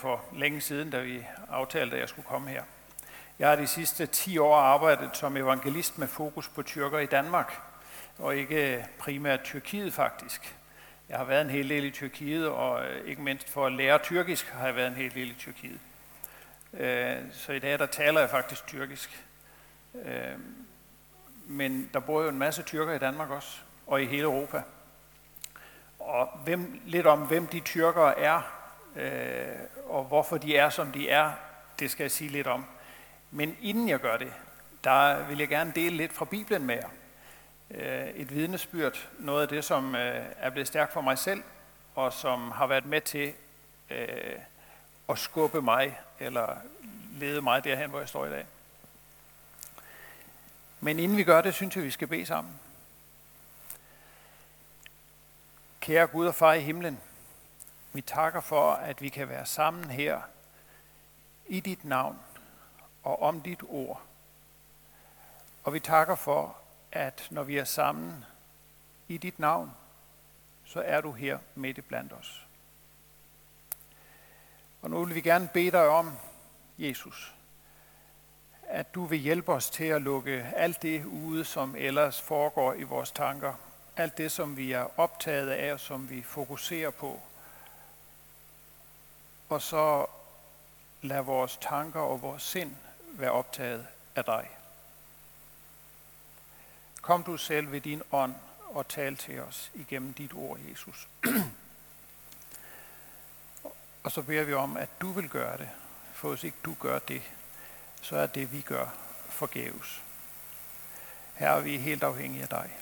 for længe siden, da vi aftalte, at jeg skulle komme her. Jeg har de sidste 10 år arbejdet som evangelist med fokus på tyrker i Danmark, og ikke primært Tyrkiet faktisk. Jeg har været en hel del i Tyrkiet, og øh, ikke mindst for at lære tyrkisk har jeg været en hel del i Tyrkiet. Øh, så i dag der taler jeg faktisk tyrkisk. Øh, men der bor jo en masse tyrker i Danmark også, og i hele Europa. Og hvem, lidt om, hvem de tyrkere er, øh, og hvorfor de er, som de er, det skal jeg sige lidt om. Men inden jeg gør det, der vil jeg gerne dele lidt fra Bibelen med jer. Øh, et vidnesbyrd, noget af det, som øh, er blevet stærkt for mig selv, og som har været med til øh, at skubbe mig, eller lede mig derhen, hvor jeg står i dag. Men inden vi gør det, synes jeg, vi skal bede sammen. Kære Gud og far i himlen, vi takker for, at vi kan være sammen her i dit navn og om dit ord. Og vi takker for, at når vi er sammen i dit navn, så er du her midt i blandt os. Og nu vil vi gerne bede dig om, Jesus, at du vil hjælpe os til at lukke alt det ude, som ellers foregår i vores tanker. Alt det, som vi er optaget af, og som vi fokuserer på. Og så lad vores tanker og vores sind være optaget af dig. Kom du selv ved din ånd og tal til os igennem dit ord, Jesus. og så beder vi om, at du vil gøre det. For hvis ikke du gør det, så er det, vi gør, forgæves. Herre, vi er helt afhængige af dig.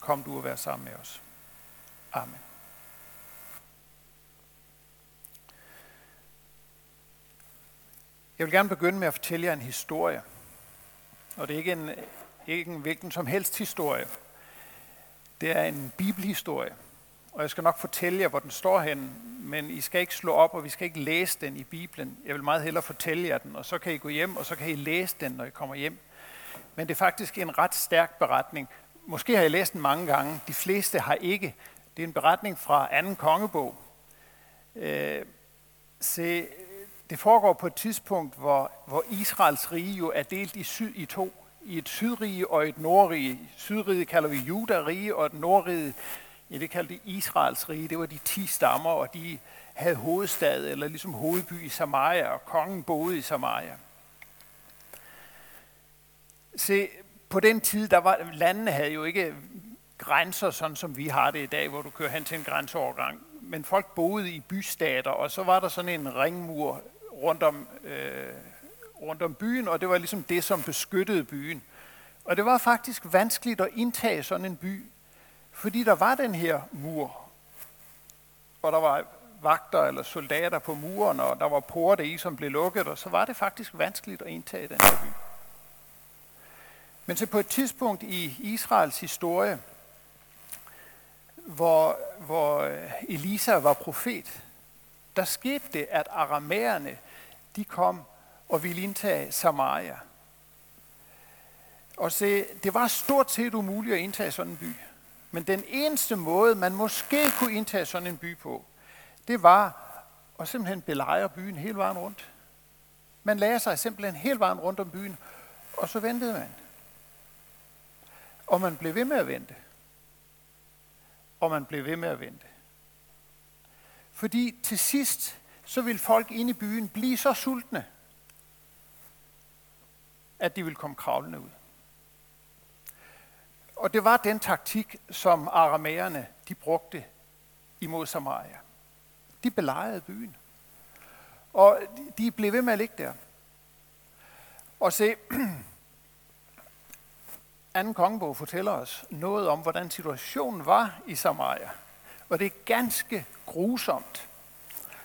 Kom du og vær sammen med os. Amen. Jeg vil gerne begynde med at fortælle jer en historie. Og det er ikke en, ikke en hvilken som helst historie. Det er en bibelhistorie. Og jeg skal nok fortælle jer, hvor den står hen, men I skal ikke slå op, og vi skal ikke læse den i Bibelen. Jeg vil meget hellere fortælle jer den, og så kan I gå hjem, og så kan I læse den, når I kommer hjem. Men det er faktisk en ret stærk beretning. Måske har I læst den mange gange. De fleste har ikke. Det er en beretning fra anden kongebog. Øh, se, det foregår på et tidspunkt, hvor, hvor Israels rige jo er delt i, syd, i to. I et sydrige og et nordrige. Sydrige kalder vi Juda-rige, og et nordrige, ja, det kaldte Israels rige. Det var de ti stammer, og de havde hovedstad, eller ligesom hovedby i Samaria, og kongen boede i Samaria. Se, på den tid, der var, landene havde jo ikke grænser, sådan som vi har det i dag, hvor du kører hen til en grænseovergang. Men folk boede i bystater, og så var der sådan en ringmur rundt om, øh, rundt om byen, og det var ligesom det, som beskyttede byen. Og det var faktisk vanskeligt at indtage sådan en by, fordi der var den her mur, og der var vagter eller soldater på muren, og der var porte i, som blev lukket, og så var det faktisk vanskeligt at indtage den her by. Men så på et tidspunkt i Israels historie, hvor, hvor Elisa var profet, der skete det, at aramæerne, de kom og ville indtage Samaria. Og se, det var stort set umuligt at indtage sådan en by. Men den eneste måde, man måske kunne indtage sådan en by på, det var at simpelthen belejre byen hele vejen rundt. Man lagde sig simpelthen hele vejen rundt om byen, og så ventede man. Og man blev ved med at vente. Og man blev ved med at vente. Fordi til sidst, så vil folk inde i byen blive så sultne, at de vil komme kravlende ud. Og det var den taktik, som aramæerne de brugte imod Samaria. De belejrede byen. Og de blev ved med at ligge der. Og se, anden kongebog fortæller os noget om, hvordan situationen var i Samaria. Og det er ganske grusomt.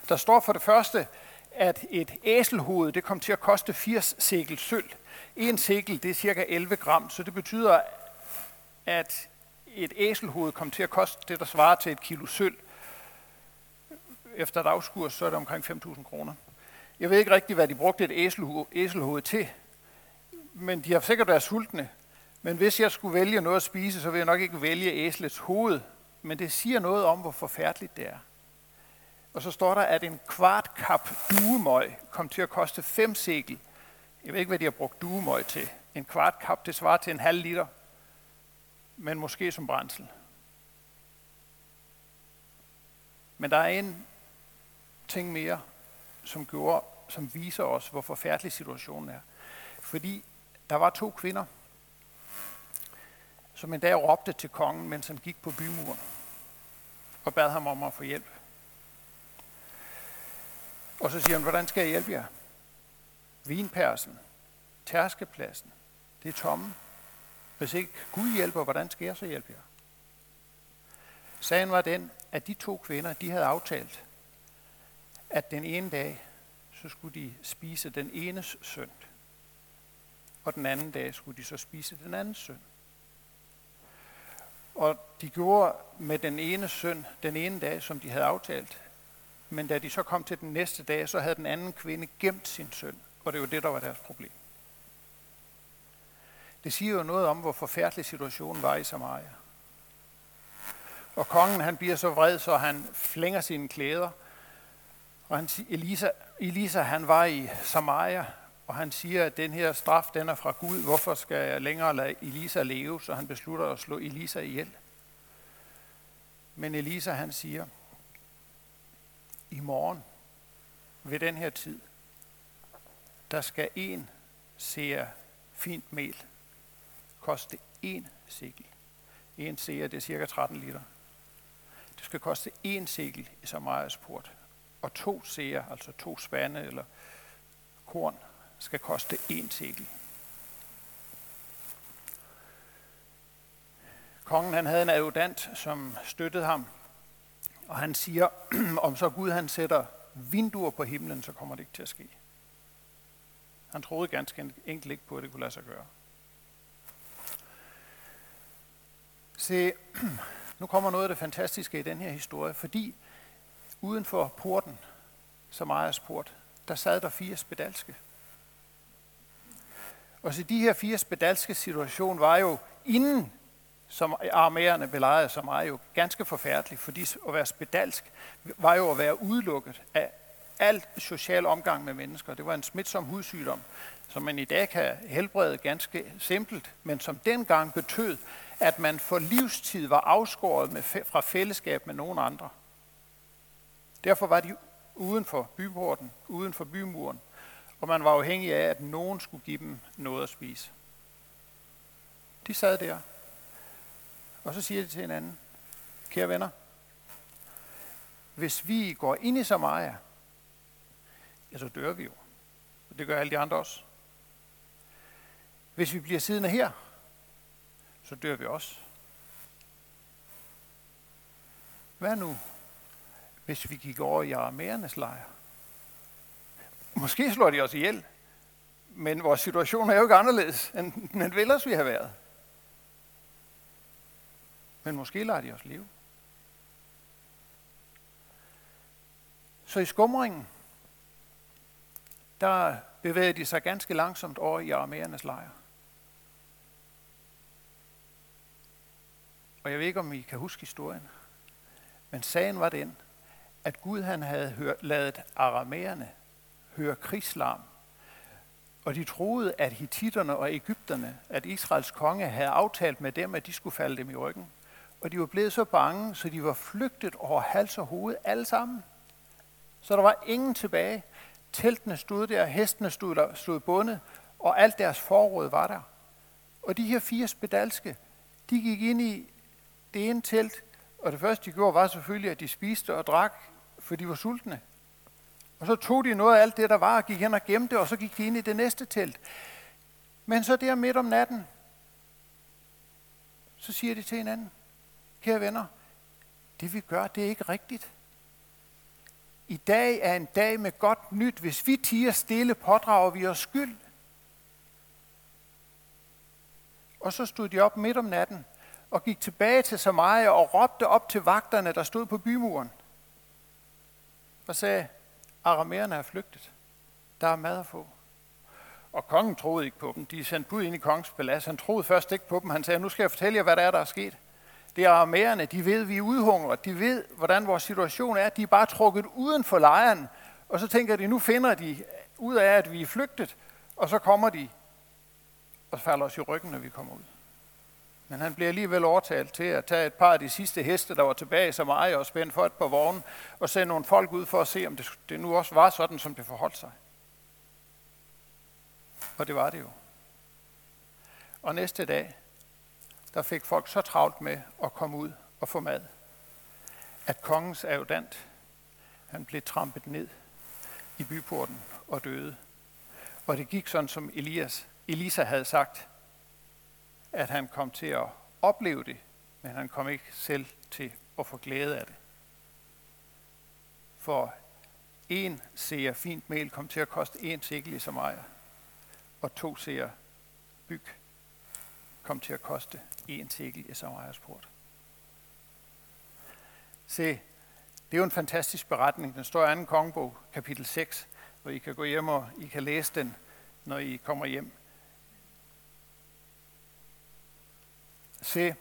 Der står for det første, at et æselhoved det kom til at koste 80 sekel sølv. En sekel det er cirka 11 gram, så det betyder, at et æselhoved kom til at koste det, der svarer til et kilo sølv. Efter dagskurs, så er det omkring 5.000 kroner. Jeg ved ikke rigtig, hvad de brugte et æselhoved, æselhoved til, men de har sikkert været sultne. Men hvis jeg skulle vælge noget at spise, så vil jeg nok ikke vælge æslets hoved, men det siger noget om, hvor forfærdeligt det er. Og så står der, at en kvart kap duemøg kom til at koste 5 sekel. Jeg ved ikke, hvad de har brugt duemøg til. En kvart kap, det svarer til en halv liter. Men måske som brændsel. Men der er en ting mere, som, gjorde, som viser os, hvor forfærdelig situationen er. Fordi der var to kvinder, som en dag råbte til kongen, mens han gik på bymuren, og bad ham om at få hjælp. Og så siger han, hvordan skal jeg hjælpe jer? Vinpersen, tærskepladsen, det er tomme. Hvis ikke Gud hjælper, hvordan skal jeg så hjælpe jer? Sagen var den, at de to kvinder, de havde aftalt, at den ene dag, så skulle de spise den enes søn, og den anden dag skulle de så spise den andens søn. Og de gjorde med den ene søn den ene dag, som de havde aftalt. Men da de så kom til den næste dag, så havde den anden kvinde gemt sin søn. Og det var det, der var deres problem. Det siger jo noget om, hvor forfærdelig situationen var i Samaria. Og kongen han bliver så vred, så han flænger sine klæder. Og han, Elisa, Elisa han var i Samaria, og han siger, at den her straf, den er fra Gud. Hvorfor skal jeg længere lade Elisa leve? Så han beslutter at slå Elisa ihjel. Men Elisa han siger, i morgen ved den her tid, der skal en seer fint mel koste en sikkel. En seer, det er cirka 13 liter. Det skal koste en sikkel i Samarias port. Og to seer, altså to spande eller korn, skal koste en sikkel. Kongen han havde en adjutant, som støttede ham, og han siger, om så Gud han sætter vinduer på himlen, så kommer det ikke til at ske. Han troede ganske enkelt ikke på, at det kunne lade sig gøre. Se, nu kommer noget af det fantastiske i den her historie, fordi uden for porten, Samarias port, der sad der fire spedalske. Og så de her fire spedalske situation var jo inden som armærerne belejrede som er jo ganske forfærdeligt, fordi at være spedalsk var jo at være udelukket af alt social omgang med mennesker. Det var en smitsom hudsygdom, som man i dag kan helbrede ganske simpelt, men som dengang betød, at man for livstid var afskåret med, fra fællesskab med nogen andre. Derfor var de uden for byporten, uden for bymuren, og man var afhængig af, at nogen skulle give dem noget at spise. De sad der og så siger de til hinanden, kære venner, hvis vi går ind i Samaria, ja, så dør vi jo. Og det gør alle de andre også. Hvis vi bliver siddende her, så dør vi også. Hvad nu, hvis vi gik over i aramæernes lejr? Måske slår de os ihjel, men vores situation er jo ikke anderledes, end den ellers vi har været. Men måske lader de os leve. Så i skumringen, der bevægede de sig ganske langsomt over i aramæernes lejr. Og jeg ved ikke, om I kan huske historien, men sagen var den, at Gud han havde hørt, lavet aramæerne høre krigslarm. Og de troede, at hititterne og Ægypterne, at Israels konge havde aftalt med dem, at de skulle falde dem i ryggen. Og de var blevet så bange, så de var flygtet over hals og hoved alle sammen. Så der var ingen tilbage. Teltene stod der, hestene stod, der, stod bundet, og alt deres forråd var der. Og de her fire spedalske, de gik ind i det ene telt, og det første de gjorde var selvfølgelig, at de spiste og drak, for de var sultne. Og så tog de noget af alt det, der var, og gik hen og gemte, og så gik de ind i det næste telt. Men så der midt om natten, så siger de til hinanden, Kære venner, det vi gør, det er ikke rigtigt. I dag er en dag med godt nyt. Hvis vi tiger stille, pådrager vi os skyld. Og så stod de op midt om natten og gik tilbage til Samaria og råbte op til vagterne, der stod på bymuren. Og sagde, aramæerne er flygtet. Der er mad at få. Og kongen troede ikke på dem. De sendte bud ind i kongens palads. Han troede først ikke på dem. Han sagde, nu skal jeg fortælle jer, hvad der er, der er sket. Det er armærerne, de ved, at vi er udhungret, de ved, hvordan vores situation er, de er bare trukket uden for lejren, og så tænker de, nu finder de ud af, at vi er flygtet, og så kommer de og falder os i ryggen, når vi kommer ud. Men han bliver alligevel overtalt til at tage et par af de sidste heste, der var tilbage som ejer og spænde for et par vogne, og sende nogle folk ud for at se, om det, det nu også var sådan, som det forholdt sig. Og det var det jo. Og næste dag, der fik folk så travlt med at komme ud og få mad, at kongens adjutant, han blev trampet ned i byporten og døde. Og det gik sådan, som Elias, Elisa havde sagt, at han kom til at opleve det, men han kom ikke selv til at få glæde af det. For en ser fint mel kom til at koste en sikkel i Samaria, og to ser byg kom til at koste en tekel i Samarias port. Se, det er jo en fantastisk beretning. Den står i 2. kongebog, kapitel 6, hvor I kan gå hjem og I kan læse den, når I kommer hjem. Se,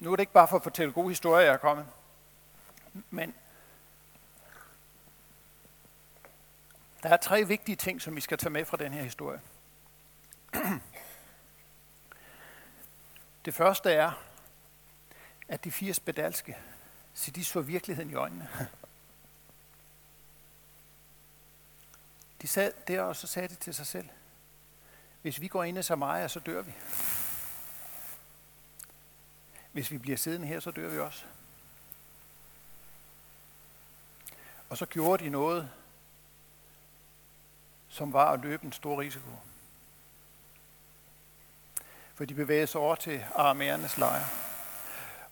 nu er det ikke bare for at fortælle gode historier, jeg er kommet, men der er tre vigtige ting, som vi skal tage med fra den her historie. Det første er, at de fire spedalske, så de så virkeligheden i øjnene. De sad der, og så sagde de til sig selv, hvis vi går ind i Samaria, så dør vi. Hvis vi bliver siddende her, så dør vi også. Og så gjorde de noget, som var at løbe en stor risiko. For de bevægede sig over til aramæernes lejr.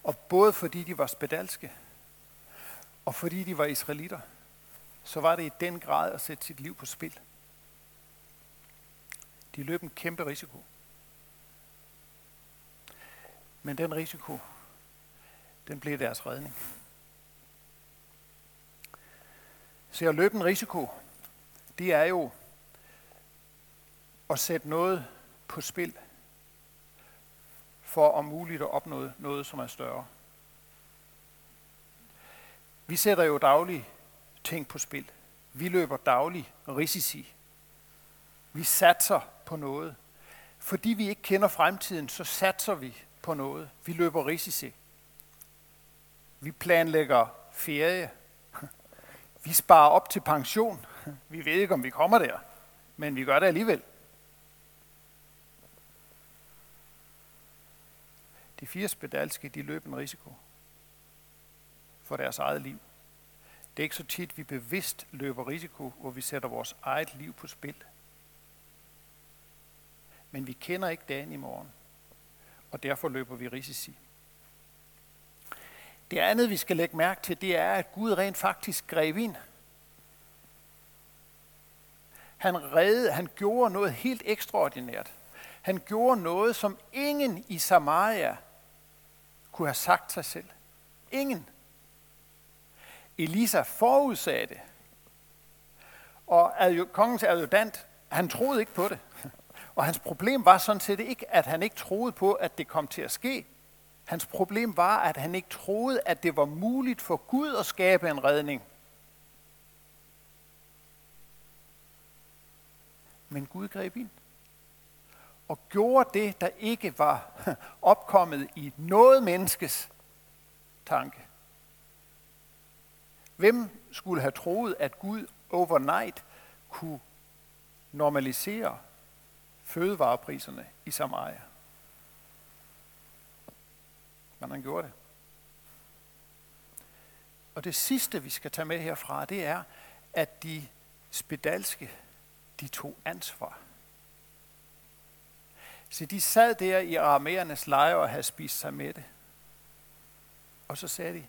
Og både fordi de var spedalske, og fordi de var israelitter, så var det i den grad at sætte sit liv på spil. De løb en kæmpe risiko. Men den risiko, den blev deres redning. Så at løbe en risiko, det er jo at sætte noget på spil, for om muligt at opnå noget, som er større. Vi sætter jo dagligt ting på spil. Vi løber dagligt risici. Vi satser på noget. Fordi vi ikke kender fremtiden, så satser vi på noget. Vi løber risici. Vi planlægger ferie. Vi sparer op til pension. Vi ved ikke, om vi kommer der, men vi gør det alligevel. De fire spedalske, de løb en risiko for deres eget liv. Det er ikke så tit, vi bevidst løber risiko, hvor vi sætter vores eget liv på spil. Men vi kender ikke dagen i morgen, og derfor løber vi risici. Det andet, vi skal lægge mærke til, det er, at Gud rent faktisk greb ind. Han redde, han gjorde noget helt ekstraordinært. Han gjorde noget, som ingen i Samaria kunne have sagt sig selv. Ingen. Elisa forudsagde det. Og kongens adjutant, han troede ikke på det. Og hans problem var sådan set ikke, at han ikke troede på, at det kom til at ske. Hans problem var, at han ikke troede, at det var muligt for Gud at skabe en redning. Men Gud greb ind og gjorde det, der ikke var opkommet i noget menneskes tanke. Hvem skulle have troet, at Gud overnight kunne normalisere fødevarepriserne i Samaria? Men han gjorde det. Og det sidste, vi skal tage med herfra, det er, at de spedalske, de tog ansvar. Så de sad der i aramæernes lejre og havde spist sig med det. Og så sagde de,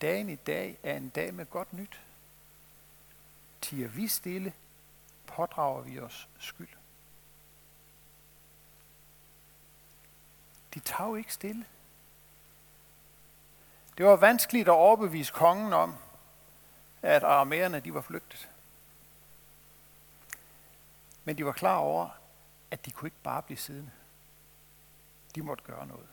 dagen i dag er en dag med godt nyt. Tiger vi stille, pådrager vi os skyld. De tager jo ikke stille. Det var vanskeligt at overbevise kongen om, at aramæerne de var flygtet. Men de var klar over, at de kunne ikke bare blive siddende. De måtte gøre noget.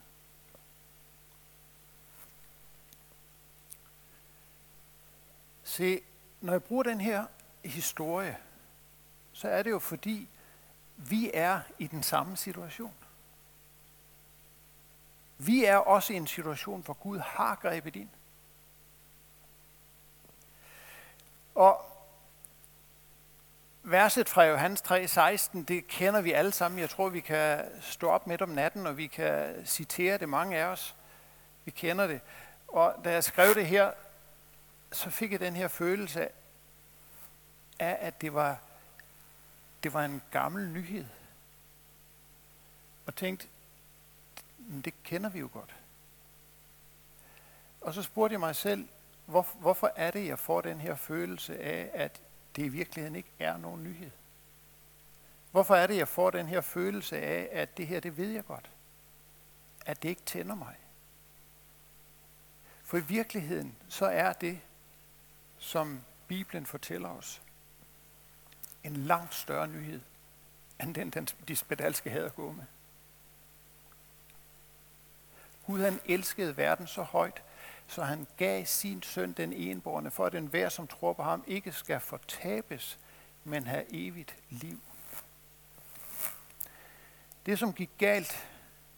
Se, når jeg bruger den her historie, så er det jo fordi, vi er i den samme situation. Vi er også i en situation, hvor Gud har grebet ind. Og verset fra Johannes 3:16, det kender vi alle sammen. Jeg tror, vi kan stå op midt om natten, og vi kan citere det, mange af os. Vi kender det. Og da jeg skrev det her, så fik jeg den her følelse af, at det var, det var en gammel nyhed. Og tænkte, det kender vi jo godt. Og så spurgte jeg mig selv, hvor, hvorfor er det, jeg får den her følelse af, at det i virkeligheden ikke er nogen nyhed? Hvorfor er det, jeg får den her følelse af, at det her, det ved jeg godt? At det ikke tænder mig? For i virkeligheden, så er det, som Bibelen fortæller os, en langt større nyhed, end den, den de spedalske havde at gå med. Gud han elskede verden så højt, så han gav sin søn den enborne, for at enhver, som tror på ham, ikke skal fortabes, men have evigt liv. Det, som gik galt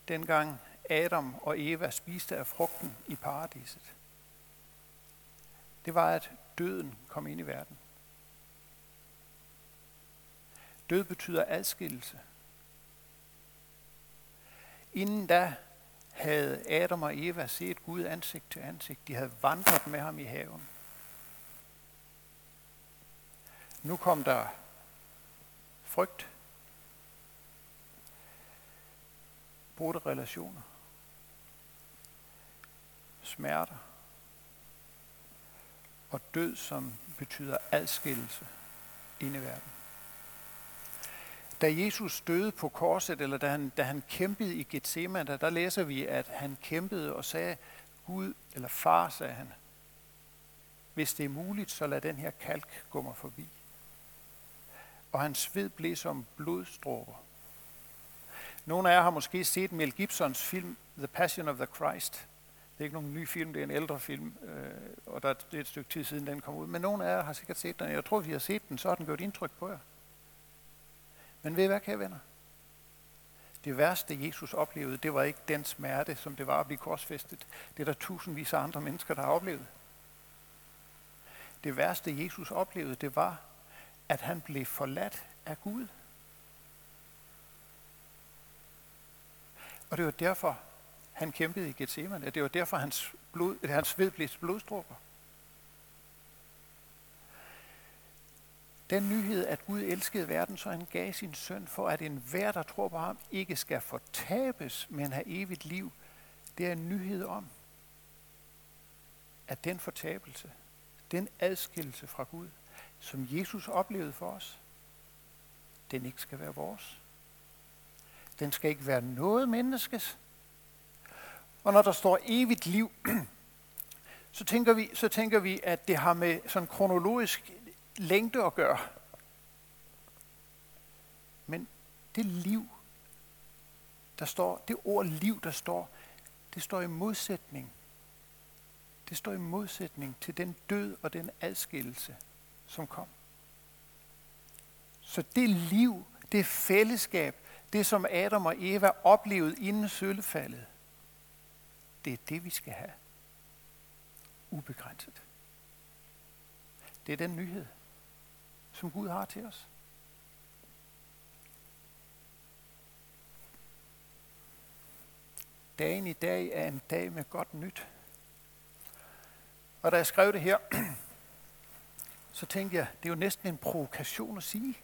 dengang Adam og Eva spiste af frugten i paradiset, det var, at døden kom ind i verden. Død betyder adskillelse. Inden da havde Adam og Eva set Gud ansigt til ansigt. De havde vandret med ham i haven. Nu kom der frygt, brudte relationer, smerter og død, som betyder adskillelse inde i verden. Da Jesus døde på korset, eller da han, da han kæmpede i Gethsemane, der læser vi, at han kæmpede og sagde, Gud, eller far, sagde han, hvis det er muligt, så lad den her kalk gå mig forbi. Og hans sved blev som blodstråber. Nogle af jer har måske set Mel Gibsons film The Passion of the Christ. Det er ikke nogen ny film, det er en ældre film, øh, og der er et stykke tid siden, den kom ud. Men nogle af jer har sikkert set den. Jeg tror, vi har set den, så har den gjort indtryk på jer. Men ved I hvad, kære venner? Det værste, Jesus oplevede, det var ikke den smerte, som det var at blive korsfæstet. Det er der tusindvis af andre mennesker, der har oplevet. Det værste, Jesus oplevede, det var, at han blev forladt af Gud. Og det var derfor, han kæmpede i Gethsemane. Det var derfor, hans, blod, hans sved blev blodstråber. Den nyhed, at Gud elskede verden, så han gav sin søn, for at enhver, der tror på ham, ikke skal fortabes, men have evigt liv, det er en nyhed om, at den fortabelse, den adskillelse fra Gud, som Jesus oplevede for os, den ikke skal være vores. Den skal ikke være noget menneskes. Og når der står evigt liv, så tænker vi, så tænker vi at det har med sådan kronologisk længde at gøre. Men det liv, der står, det ord liv, der står, det står i modsætning. Det står i modsætning til den død og den adskillelse, som kom. Så det liv, det fællesskab, det som Adam og Eva oplevede inden sølvfaldet, det er det, vi skal have. Ubegrænset. Det er den nyhed som Gud har til os. Dagen i dag er en dag med godt nyt. Og da jeg skrev det her, så tænkte jeg, det er jo næsten en provokation at sige.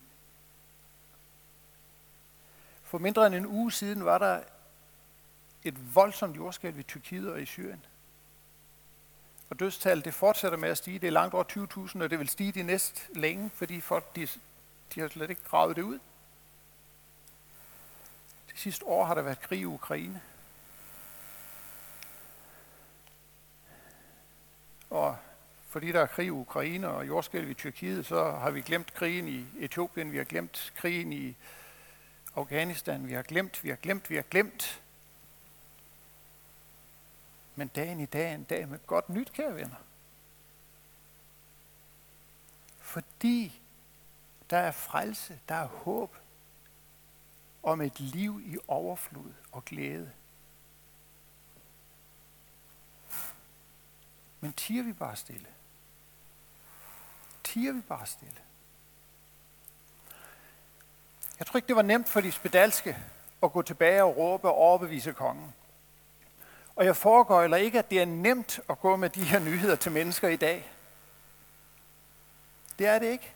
For mindre end en uge siden var der et voldsomt jordskælv i Tyrkiet og i Syrien. Og dødstallet det fortsætter med at stige. Det er langt over 20.000, og det vil stige de næste længe, fordi folk de, de har slet ikke gravet det ud. De sidste år har der været krig i Ukraine. Og fordi der er krig i Ukraine og jordskælv i Tyrkiet, så har vi glemt krigen i Etiopien, vi har glemt krigen i Afghanistan, vi har glemt, vi har glemt, vi har glemt. Men dagen i dag er en dag med godt nyt, kære venner. Fordi der er frelse, der er håb om et liv i overflod og glæde. Men tiger vi bare stille? Tiger vi bare stille? Jeg tror ikke, det var nemt for de spedalske at gå tilbage og råbe og overbevise kongen. Og jeg foregøjler ikke, at det er nemt at gå med de her nyheder til mennesker i dag. Det er det ikke.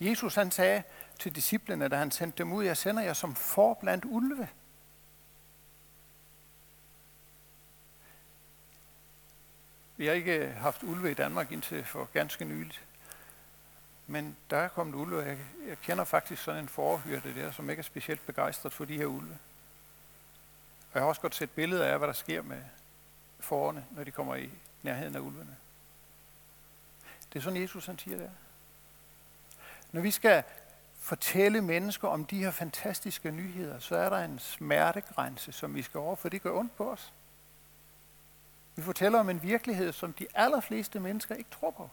Jesus han sagde til disciplene, da han sendte dem ud, jeg sender jer som for blandt ulve. Vi har ikke haft ulve i Danmark indtil for ganske nyligt. Men der er kommet ulve. Jeg, jeg kender faktisk sådan en forhyrte der, som ikke er specielt begejstret for de her ulve. Og jeg har også godt set billeder af, hvad der sker med forerne, når de kommer i nærheden af ulvene. Det er sådan, Jesus han siger der. Når vi skal fortælle mennesker om de her fantastiske nyheder, så er der en smertegrænse, som vi skal over, for det gør ondt på os. Vi fortæller om en virkelighed, som de allerfleste mennesker ikke tror på.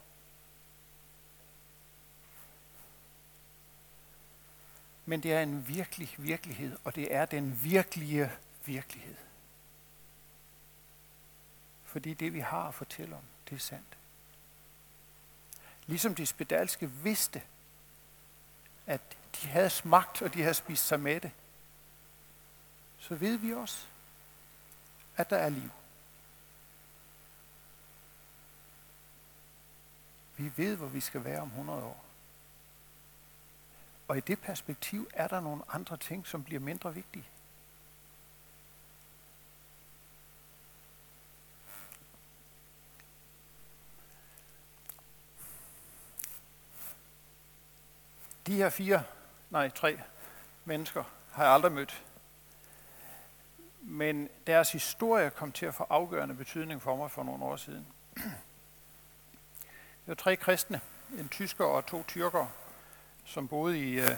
Men det er en virkelig virkelighed, og det er den virkelige virkelighed. Fordi det, vi har at fortælle om, det er sandt. Ligesom de spedalske vidste, at de havde smagt, og de havde spist sig med det, så ved vi også, at der er liv. Vi ved, hvor vi skal være om 100 år. Og i det perspektiv er der nogle andre ting, som bliver mindre vigtige. De her fire, nej tre mennesker har jeg aldrig mødt. Men deres historie kom til at få afgørende betydning for mig for nogle år siden. Det var tre kristne, en tysker og to tyrkere, som boede i øh,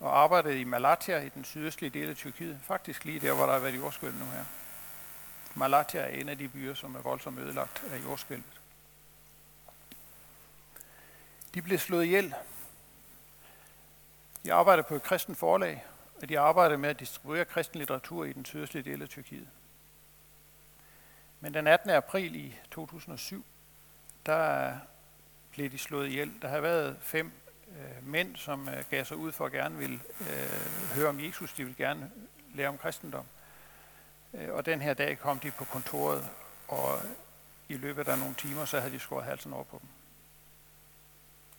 og arbejdede i Malatya i den sydøstlige del af Tyrkiet. Faktisk lige der, hvor der har været jordskælv nu her. Malatya er en af de byer, som er voldsomt ødelagt af jordskælvet. De blev slået ihjel. De arbejder på et kristen forlag, og de arbejder med at distribuere kristen litteratur i den sydøstlige del af Tyrkiet. Men den 18. april i 2007, der blev de slået ihjel. Der har været fem øh, mænd, som øh, gav sig ud for at gerne vil øh, høre om Jesus. De vil gerne lære om kristendom. Øh, og den her dag kom de på kontoret, og i løbet af nogle timer, så havde de skåret halsen over på dem.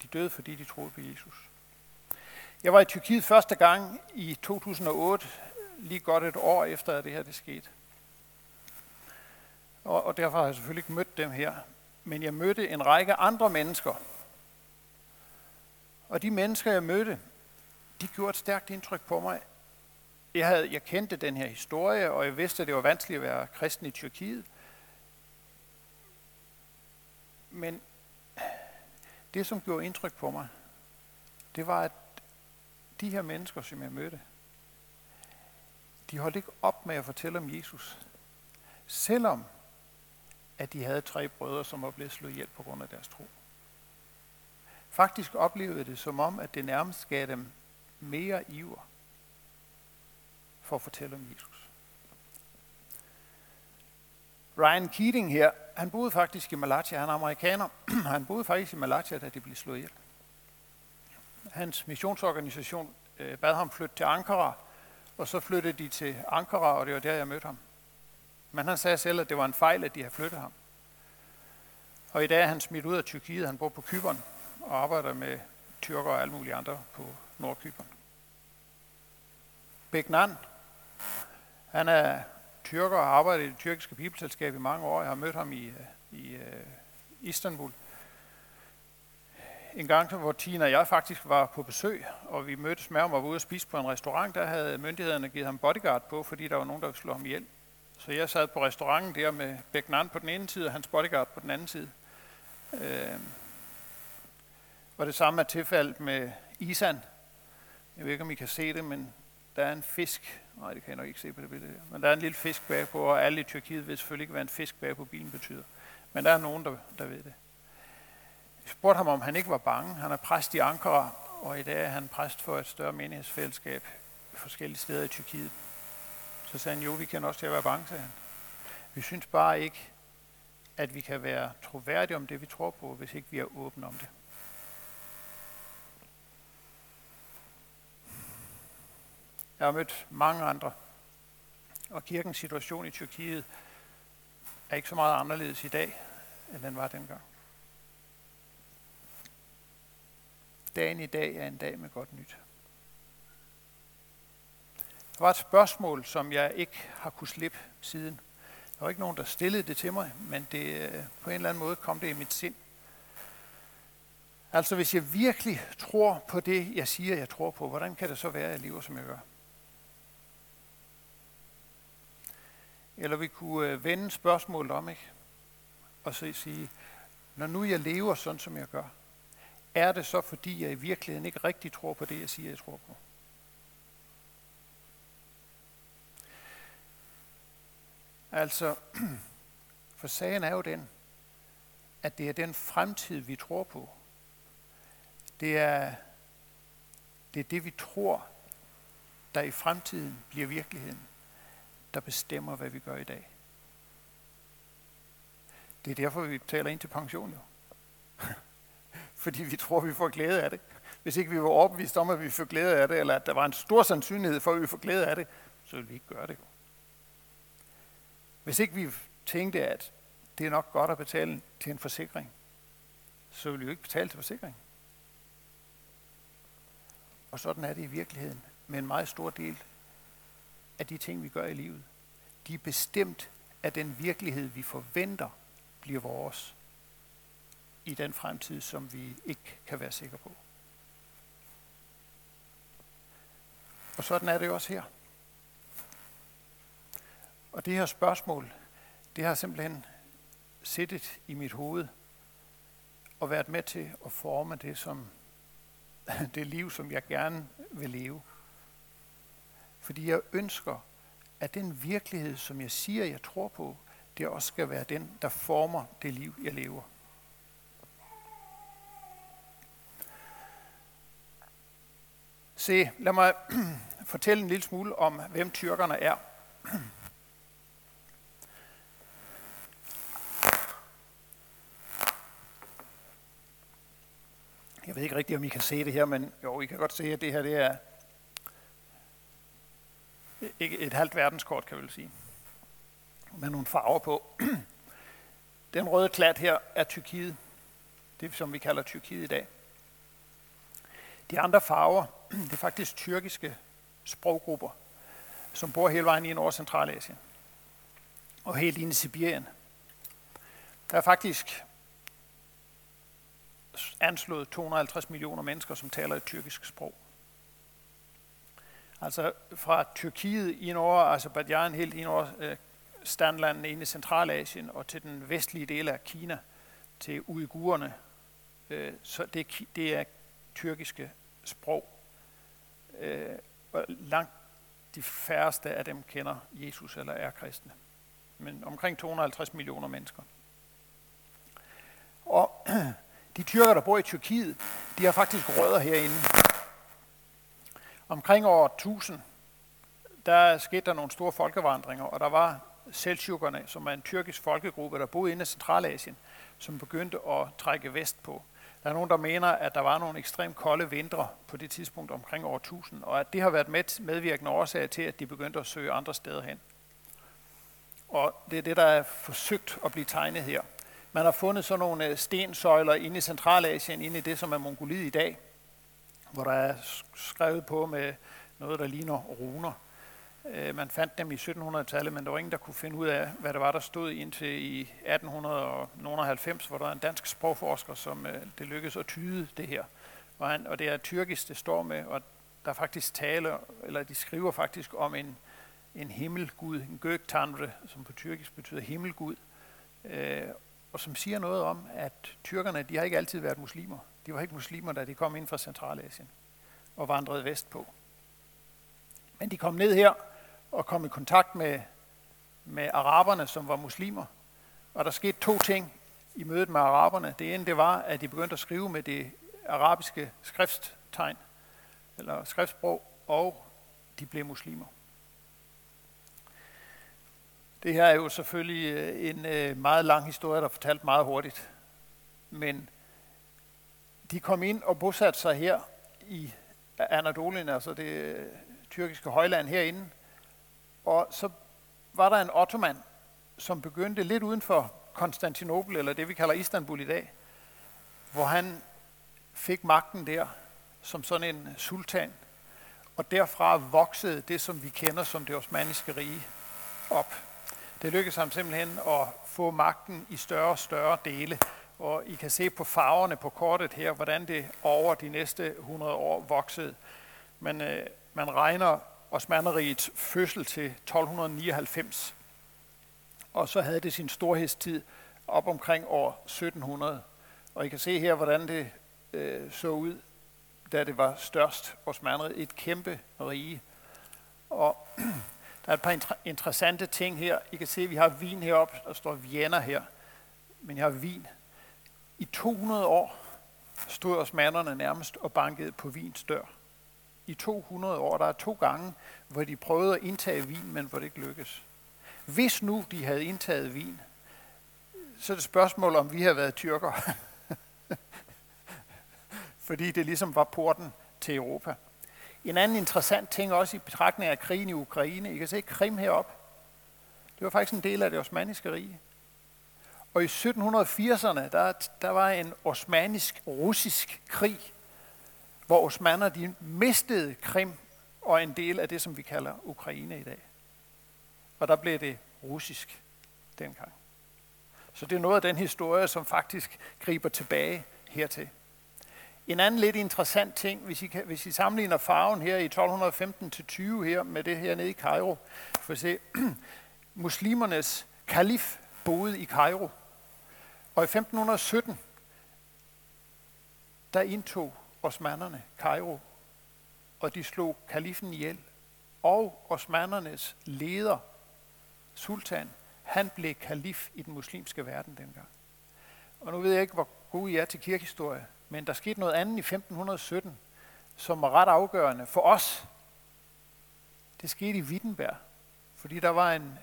De døde, fordi de troede på Jesus. Jeg var i Tyrkiet første gang i 2008, lige godt et år efter, at det her det skete. Og, og derfor har jeg selvfølgelig ikke mødt dem her. Men jeg mødte en række andre mennesker, og de mennesker, jeg mødte, de gjorde et stærkt indtryk på mig. Jeg, havde, jeg kendte den her historie, og jeg vidste, at det var vanskeligt at være kristen i Tyrkiet. Men det, som gjorde indtryk på mig, det var, at de her mennesker, som jeg mødte, de holdt ikke op med at fortælle om Jesus. Selvom at de havde tre brødre, som var blevet slået ihjel på grund af deres tro. Faktisk oplevede det som om, at det nærmest gav dem mere iver for at fortælle om Jesus. Ryan Keating her, han boede faktisk i Malaysia, han er amerikaner. han boede faktisk i Malaysia, da de blev slået ihjel. Hans missionsorganisation øh, bad ham flytte til Ankara, og så flyttede de til Ankara, og det var der, jeg mødte ham. Men han sagde selv, at det var en fejl, at de havde flyttet ham. Og i dag er han smidt ud af Tyrkiet, han bor på Kyberen, og arbejder med tyrker og alle mulige andre på Nordkyberen. Begnan, han er tyrker og har arbejdet i det tyrkiske bibelselskab i mange år. Jeg har mødt ham i, øh, i øh, Istanbul. En gang, hvor Tina og jeg faktisk var på besøg, og vi mødtes med ham og var ude og spise på en restaurant, der havde myndighederne givet ham bodyguard på, fordi der var nogen, der ville slå ham ihjel. Så jeg sad på restauranten der med Begnan på den ene side, og hans bodyguard på den anden side. Øh, og det samme er tilfældet med Isan. Jeg ved ikke, om I kan se det, men der er en fisk. Nej, det kan jeg nok ikke se på det billede der. Men der er en lille fisk bagpå, og alle i Tyrkiet ved selvfølgelig ikke, hvad en fisk bagpå bilen betyder. Men der er nogen, der, der ved det. Vi spurgte ham, om han ikke var bange. Han er præst i Ankara, og i dag er han præst for et større menighedsfællesskab forskellige steder i Tyrkiet. Så sagde han, jo, vi kan også til at være bange, sagde han. Vi synes bare ikke, at vi kan være troværdige om det, vi tror på, hvis ikke vi er åbne om det. Jeg har mødt mange andre, og kirkens situation i Tyrkiet er ikke så meget anderledes i dag, end den var dengang. Dagen i dag er en dag med godt nyt. Der var et spørgsmål, som jeg ikke har kunne slippe siden. Der var ikke nogen, der stillede det til mig, men det, øh, på en eller anden måde kom det i mit sind. Altså hvis jeg virkelig tror på det, jeg siger, jeg tror på, hvordan kan det så være, at jeg lever, som jeg gør? Eller vi kunne øh, vende spørgsmålet om, ikke? Og så sige, når nu jeg lever sådan, som jeg gør, er det så, fordi jeg i virkeligheden ikke rigtig tror på det, jeg siger, jeg tror på? Altså, for sagen er jo den, at det er den fremtid, vi tror på. Det er det, er det vi tror, der i fremtiden bliver virkeligheden, der bestemmer, hvad vi gør i dag. Det er derfor, vi betaler ind til pension jo. Fordi vi tror, vi får glæde af det. Hvis ikke vi var overbevist om, at vi får glæde af det, eller at der var en stor sandsynlighed for, at vi får glæde af det, så ville vi ikke gøre det. Hvis ikke vi tænkte, at det er nok godt at betale til en forsikring, så ville vi jo ikke betale til forsikring. Og sådan er det i virkeligheden med en meget stor del af de ting, vi gør i livet. De er bestemt af den virkelighed, vi forventer bliver vores i den fremtid, som vi ikke kan være sikre på. Og sådan er det jo også her. Og det her spørgsmål, det har simpelthen siddet i mit hoved og været med til at forme det, som, det liv, som jeg gerne vil leve. Fordi jeg ønsker, at den virkelighed, som jeg siger, jeg tror på, det også skal være den, der former det liv, jeg lever. Se, lad mig fortælle en lille smule om, hvem tyrkerne er. Jeg ved ikke rigtigt, om I kan se det her, men jo, I kan godt se, at det her det er ikke et halvt verdenskort, kan vi vel sige. Med nogle farver på. Den røde klat her er Tyrkiet. Det som vi kalder Tyrkiet i dag. De andre farver, det er faktisk tyrkiske sproggrupper, som bor hele vejen i Nord- og Centralasien. Og helt ind i Sibirien. Der er faktisk anslået 250 millioner mennesker, som taler et tyrkisk sprog. Altså fra Tyrkiet i nord, Azerbaijan helt i nord, øh, standlandene inde i Centralasien og til den vestlige del af Kina, til uigurerne. Øh, så det, det er tyrkiske sprog. Øh, og langt de færreste af dem kender Jesus eller er kristne. Men omkring 250 millioner mennesker. Og De tyrker, der bor i Tyrkiet, de har faktisk rødder herinde. Omkring år 1000, der skete der nogle store folkevandringer, og der var Seldsjukkerne, som er en tyrkisk folkegruppe, der boede inde i Centralasien, som begyndte at trække vest på. Der er nogen, der mener, at der var nogle ekstremt kolde vintre på det tidspunkt omkring år 1000, og at det har været med, medvirkende årsag til, at de begyndte at søge andre steder hen. Og det er det, der er forsøgt at blive tegnet her. Man har fundet sådan nogle øh, stensøjler inde i Centralasien, inde i det, som er Mongoliet i dag, hvor der er skrevet på med noget, der ligner runer. Øh, man fandt dem i 1700-tallet, men der var ingen, der kunne finde ud af, hvad det var, der stod indtil i 1890, hvor der er en dansk sprogforsker, som øh, det lykkedes at tyde det her. Og, han, og det er tyrkisk, det står med, og der faktisk taler, eller de skriver faktisk om en, en himmelgud, en gøgtanre, som på tyrkisk betyder himmelgud, øh, og som siger noget om, at tyrkerne, de har ikke altid været muslimer. De var ikke muslimer, da de kom ind fra Centralasien og vandrede vestpå. Men de kom ned her og kom i kontakt med, med araberne, som var muslimer. Og der skete to ting i mødet med araberne. Det ene det var, at de begyndte at skrive med det arabiske skrifttegn, eller skriftsprog, og de blev muslimer. Det her er jo selvfølgelig øh, en øh, meget lang historie, der er fortalt meget hurtigt. Men de kom ind og bosatte sig her i Anadolien, altså det øh, tyrkiske højland herinde. Og så var der en ottoman, som begyndte lidt uden for Konstantinopel, eller det vi kalder Istanbul i dag, hvor han fik magten der som sådan en sultan. Og derfra voksede det, som vi kender som det osmaniske rige, op. Det lykkedes ham simpelthen at få magten i større og større dele. Og I kan se på farverne på kortet her, hvordan det over de næste 100 år voksede. Men øh, man regner Osmaneriets fødsel til 1299. Og så havde det sin storhedstid op omkring år 1700. Og I kan se her, hvordan det øh, så ud, da det var størst. Osmaneriet et kæmpe rige. Og der er et par interessante ting her. I kan se, at vi har vin heroppe. Der står Vienna her. Men jeg har vin. I 200 år stod osmanerne nærmest og bankede på vins dør. I 200 år. Der er to gange, hvor de prøvede at indtage vin, men hvor det ikke lykkedes. Hvis nu de havde indtaget vin, så er det spørgsmål, om vi har været tyrker. Fordi det ligesom var porten til Europa. En anden interessant ting også i betragtning af krigen i Ukraine. I kan se Krim heroppe. Det var faktisk en del af det osmaniske rige. Og i 1780'erne, der, der var en osmanisk-russisk krig, hvor osmanner de mistede Krim og en del af det, som vi kalder Ukraine i dag. Og der blev det russisk dengang. Så det er noget af den historie, som faktisk griber tilbage hertil. En anden lidt interessant ting, hvis I, kan, hvis I sammenligner farven her i 1215 til 20 her med det her nede i Kairo, for at se, muslimernes kalif boede i Kairo, og i 1517, der indtog osmanderne Cairo, og de slog kalifen ihjel, og osmandernes leder, sultan, han blev kalif i den muslimske verden dengang. Og nu ved jeg ikke, hvor gode I er til kirkehistorie, men der skete noget andet i 1517, som var ret afgørende for os. Det skete i Wittenberg, fordi der var en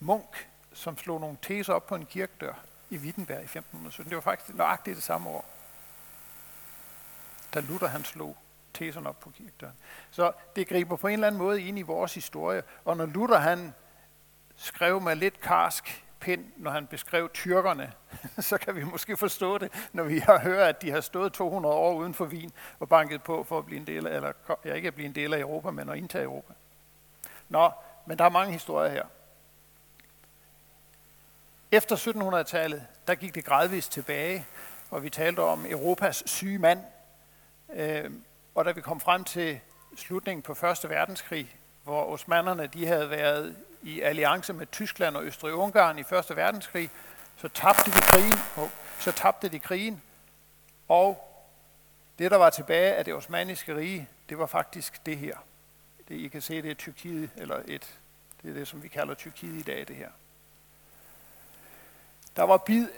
munk, som slog nogle teser op på en kirkedør i Wittenberg i 1517. Det var faktisk nøjagtigt det samme år, da Luther han slog teserne op på kirkedøren. Så det griber på en eller anden måde ind i vores historie. Og når Luther han skrev med lidt karsk pind, når han beskrev tyrkerne, så kan vi måske forstå det, når vi har hørt, at de har stået 200 år uden for Wien og banket på for at blive en del af, eller ja, ikke at blive en del af Europa, men at indtage Europa. Nå, men der er mange historier her. Efter 1700-tallet, der gik det gradvist tilbage, og vi talte om Europas syge mand. Øh, og da vi kom frem til slutningen på Første Verdenskrig, hvor osmanderne de havde været i alliance med Tyskland og Østrig-Ungarn i Første Verdenskrig, så tabte de krigen, og så tabte de krigen, og det, der var tilbage af det osmaniske rige, det var faktisk det her. Det, I kan se, det er Tyrkiet, eller et, det er det, som vi kalder Tyrkiet i dag, det her. Der var bid,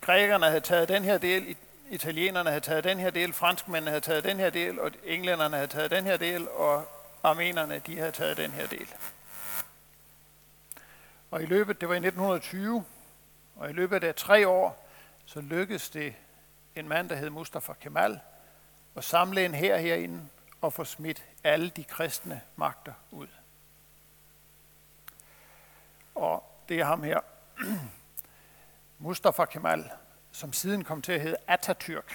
grækerne havde taget den her del, i italienerne havde taget den her del, franskmændene havde taget den her del, og englænderne havde taget den her del, og armenerne, de havde taget den her del. Og i løbet, det var i 1920, og i løbet af tre år, så lykkedes det en mand, der hed Mustafa Kemal, at samle en her herinde og få smidt alle de kristne magter ud. Og det er ham her, Mustafa Kemal, som siden kom til at hedde Atatürk.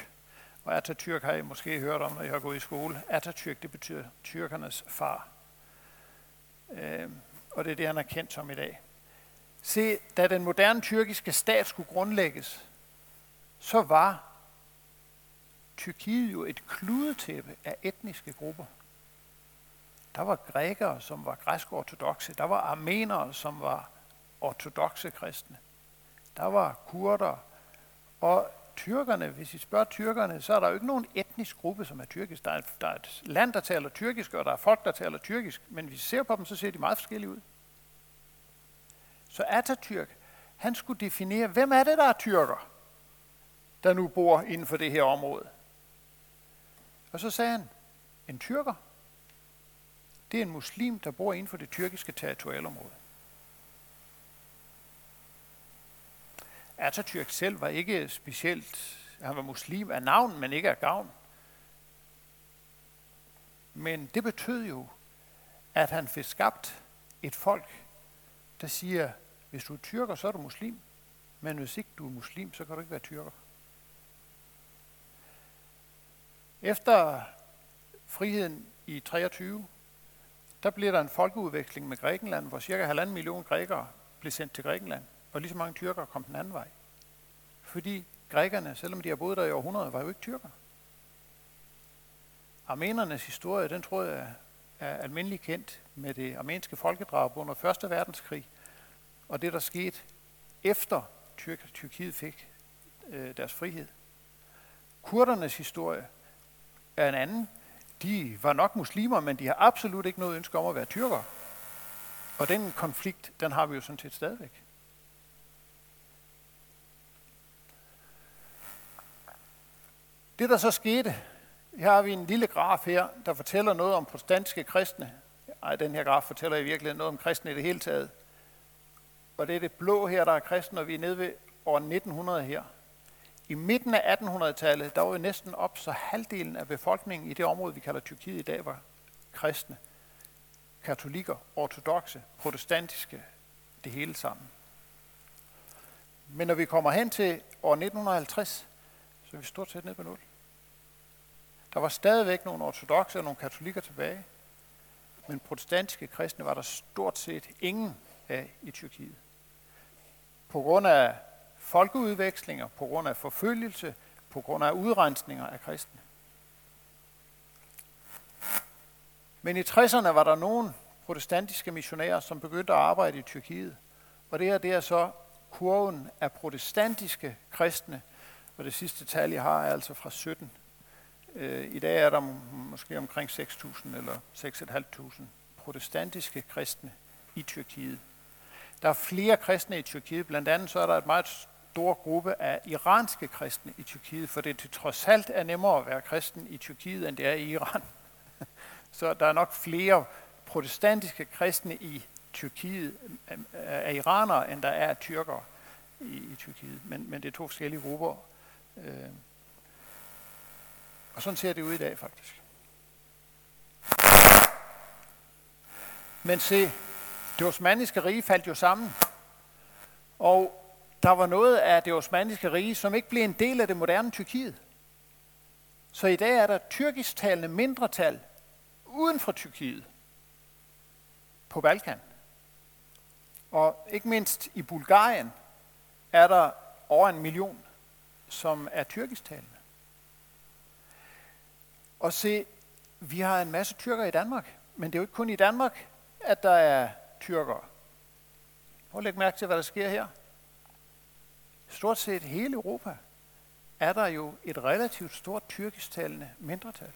Og Atatürk har I måske hørt om, når I har gået i skole. Atatürk, det betyder tyrkernes far. Øh, og det er det, han er kendt som i dag. Se, da den moderne tyrkiske stat skulle grundlægges, så var Tyrkiet jo et kludetæppe af etniske grupper. Der var grækere, som var græsk-ortodoxe. Der var armenere, som var ortodoxe kristne. Der var kurder. Og tyrkerne, hvis I spørger tyrkerne, så er der jo ikke nogen etnisk gruppe, som er tyrkisk. Der er, der er et land, der taler tyrkisk, og der er folk, der taler tyrkisk. Men hvis vi ser på dem, så ser de meget forskellige ud. Så Atatürk, Han skulle definere, hvem er det, der er tyrker, der nu bor inden for det her område. Og så sagde han, en tyrker, det er en muslim, der bor inden for det tyrkiske territorialområde. Atatürk selv var ikke specielt, han var muslim af navn, men ikke af gavn. Men det betød jo, at han fik skabt et folk, der siger, hvis du er tyrker, så er du muslim. Men hvis ikke du er muslim, så kan du ikke være tyrker. Efter friheden i 23, der blev der en folkeudveksling med Grækenland, hvor cirka halvanden million grækere blev sendt til Grækenland, og lige så mange tyrkere kom den anden vej. Fordi grækerne, selvom de har boet der i århundreder, var jo ikke tyrker. Armenernes historie, den tror jeg er almindelig kendt med det armenske folkedrab under 1. verdenskrig, og det, der skete efter Tyrk Tyrkiet fik øh, deres frihed. Kurdernes historie er en anden. De var nok muslimer, men de har absolut ikke noget ønske om at være tyrkere. Og den konflikt, den har vi jo sådan set stadigvæk. Det, der så skete, her har vi en lille graf her, der fortæller noget om protestantiske kristne. Ej, den her graf fortæller i virkeligheden noget om kristne i det hele taget. Og det er det blå her, der er kristne, og vi er nede ved år 1900 her. I midten af 1800-tallet, der var jo næsten op, så halvdelen af befolkningen i det område, vi kalder Tyrkiet i dag, var kristne. Katolikker, ortodoxe, protestantiske, det hele sammen. Men når vi kommer hen til år 1950, så er vi stort set ned på nul. Der var stadigvæk nogle ortodoxe og nogle katolikker tilbage, men protestantiske kristne var der stort set ingen af i Tyrkiet. På grund af folkeudvekslinger, på grund af forfølgelse, på grund af udrensninger af kristne. Men i 60'erne var der nogle protestantiske missionærer, som begyndte at arbejde i Tyrkiet. Og det her det er så kurven af protestantiske kristne, og det sidste tal, jeg har, er altså fra 17 øh, I dag er der måske omkring 6.000 eller 6.500 protestantiske kristne i Tyrkiet. Der er flere kristne i Tyrkiet, blandt andet så er der et meget stor gruppe af iranske kristne i Tyrkiet, for det til trods alt er nemmere at være kristen i Tyrkiet, end det er i Iran. Så der er nok flere protestantiske kristne i Tyrkiet øh, af iranere, end der er tyrkere i, i Tyrkiet. Men, men det er to forskellige grupper. Øh, og sådan ser det ud i dag faktisk. Men se, det osmanniske rige faldt jo sammen. Og der var noget af det osmanniske rige, som ikke blev en del af det moderne Tyrkiet. Så i dag er der tyrkisktalende mindretal uden for Tyrkiet på Balkan. Og ikke mindst i Bulgarien er der over en million, som er tyrkisktalende. Og se, vi har en masse tyrker i Danmark, men det er jo ikke kun i Danmark, at der er tyrkere. Prøv at lægge mærke til, hvad der sker her. Stort set hele Europa er der jo et relativt stort tyrkisktalende mindretal.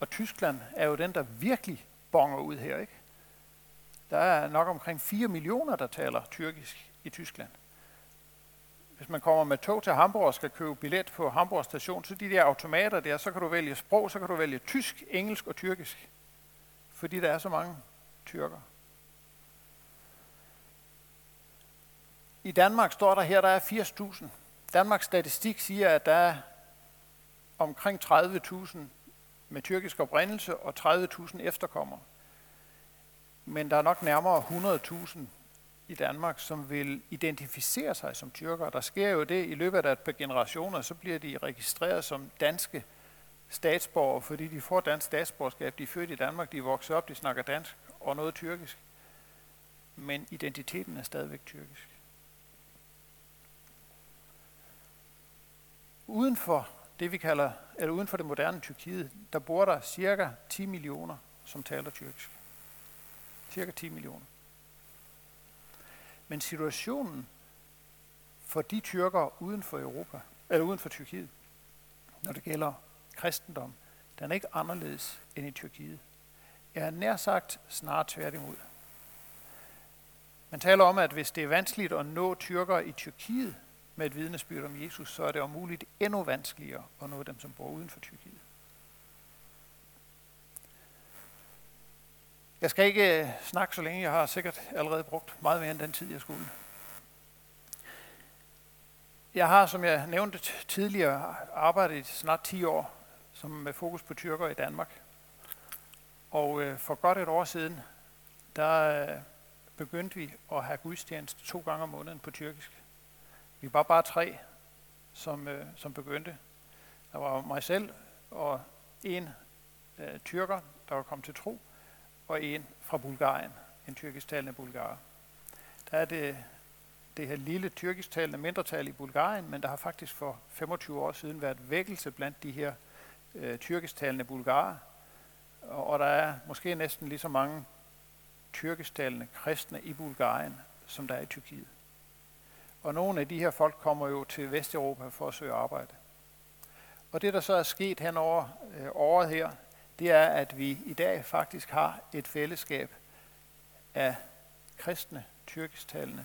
Og Tyskland er jo den, der virkelig bonger ud her, ikke? Der er nok omkring 4 millioner, der taler tyrkisk i Tyskland hvis man kommer med tog til Hamburg og skal købe billet på Hamburg station, så de der automater der, så kan du vælge sprog, så kan du vælge tysk, engelsk og tyrkisk. Fordi der er så mange tyrker. I Danmark står der her, der er 80.000. Danmarks statistik siger, at der er omkring 30.000 med tyrkisk oprindelse og 30.000 efterkommere. Men der er nok nærmere 100.000 i Danmark, som vil identificere sig som tyrker. Der sker jo det i løbet af et par generationer, så bliver de registreret som danske statsborgere, fordi de får dansk statsborgerskab. De er født i Danmark, de er vokset op, de snakker dansk og noget tyrkisk. Men identiteten er stadigvæk tyrkisk. Uden for det, vi kalder, eller uden for det moderne Tyrkiet, der bor der cirka 10 millioner, som taler tyrkisk. Cirka 10 millioner. Men situationen for de tyrker uden for Europa, eller uden for Tyrkiet, når det gælder kristendom, den er ikke anderledes end i Tyrkiet. Jeg er nær sagt snarere tværtimod. Man taler om, at hvis det er vanskeligt at nå tyrkere i Tyrkiet med et vidnesbyrd om Jesus, så er det om muligt endnu vanskeligere at nå dem, som bor uden for Tyrkiet. Jeg skal ikke øh, snakke så længe. Jeg har sikkert allerede brugt meget mere end den tid, jeg skulle. Jeg har, som jeg nævnte tidligere, arbejdet i snart 10 år som med fokus på tyrker i Danmark. Og øh, for godt et år siden, der øh, begyndte vi at have gudstjeneste to gange om måneden på tyrkisk. Vi var bare tre, som, øh, som begyndte. Der var mig selv og en øh, tyrker, der var kommet til tro, og en fra Bulgarien, en tyrkisktalende bulgarer. Der er det, det her lille tyrkisktalende mindretal i Bulgarien, men der har faktisk for 25 år siden været vækkelse blandt de her øh, tyrkisktalende bulgarer, og, og der er måske næsten lige så mange tyrkisktalende kristne i Bulgarien, som der er i Tyrkiet. Og nogle af de her folk kommer jo til Vesteuropa for at søge arbejde. Og det, der så er sket hen over øh, året her, det er, at vi i dag faktisk har et fællesskab af kristne, tyrkisktalende,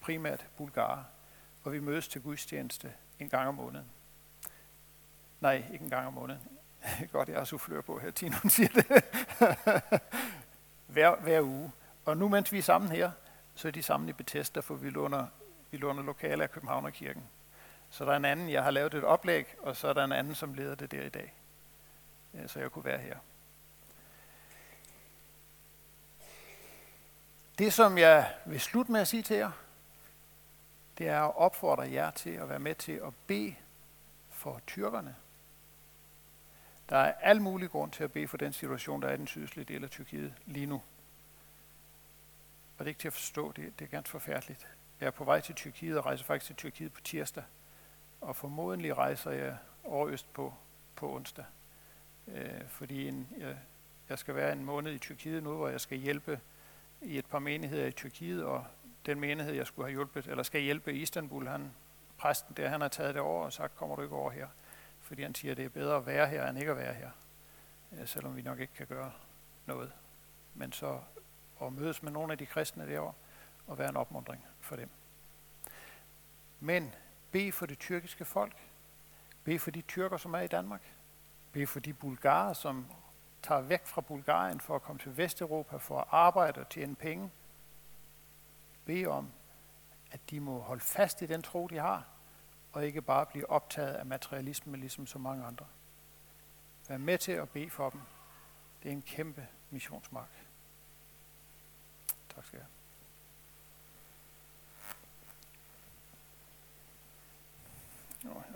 primært bulgarer, og vi mødes til gudstjeneste en gang om måneden. Nej, ikke en gang om måneden. Godt, jeg har soufflør på her, Tino siger det. hver, hver uge. Og nu, mens vi er sammen her, så er de sammen i Bethesda, for vi låner, vi låner lokale af Københavnerkirken. Så der er en anden, jeg har lavet et oplæg, og så er der en anden, som leder det der i dag. Øh, så jeg kunne være her. Det, som jeg vil slutte med at sige til jer, det er at opfordre jer til at være med til at bede for tyrkerne. Der er al mulig grund til at bede for den situation, der er i den sydøstlige del af Tyrkiet lige nu. Og det er ikke til at forstå, det, det er ganske forfærdeligt. Jeg er på vej til Tyrkiet og rejser faktisk til Tyrkiet på tirsdag. Og formodentlig rejser jeg over øst på, på onsdag. Øh, fordi en, jeg, jeg skal være en måned i Tyrkiet nu, hvor jeg skal hjælpe i et par menigheder i Tyrkiet, og den menighed, jeg skulle have hjulpet, eller skal hjælpe i Istanbul, han, præsten der, han har taget det over og sagt, kommer du ikke over her? Fordi han siger, at det er bedre at være her, end ikke at være her. Øh, selvom vi nok ikke kan gøre noget. Men så at mødes med nogle af de kristne derovre, og være en opmundring for dem. Men bed for det tyrkiske folk. Bed for de tyrker, som er i Danmark. Bed for de bulgarer, som tager væk fra Bulgarien for at komme til Vesteuropa for at arbejde og tjene penge. Bed om, at de må holde fast i den tro, de har, og ikke bare blive optaget af materialisme, ligesom så mange andre. Vær med til at bede for dem. Det er en kæmpe missionsmark. Tak skal jeg have.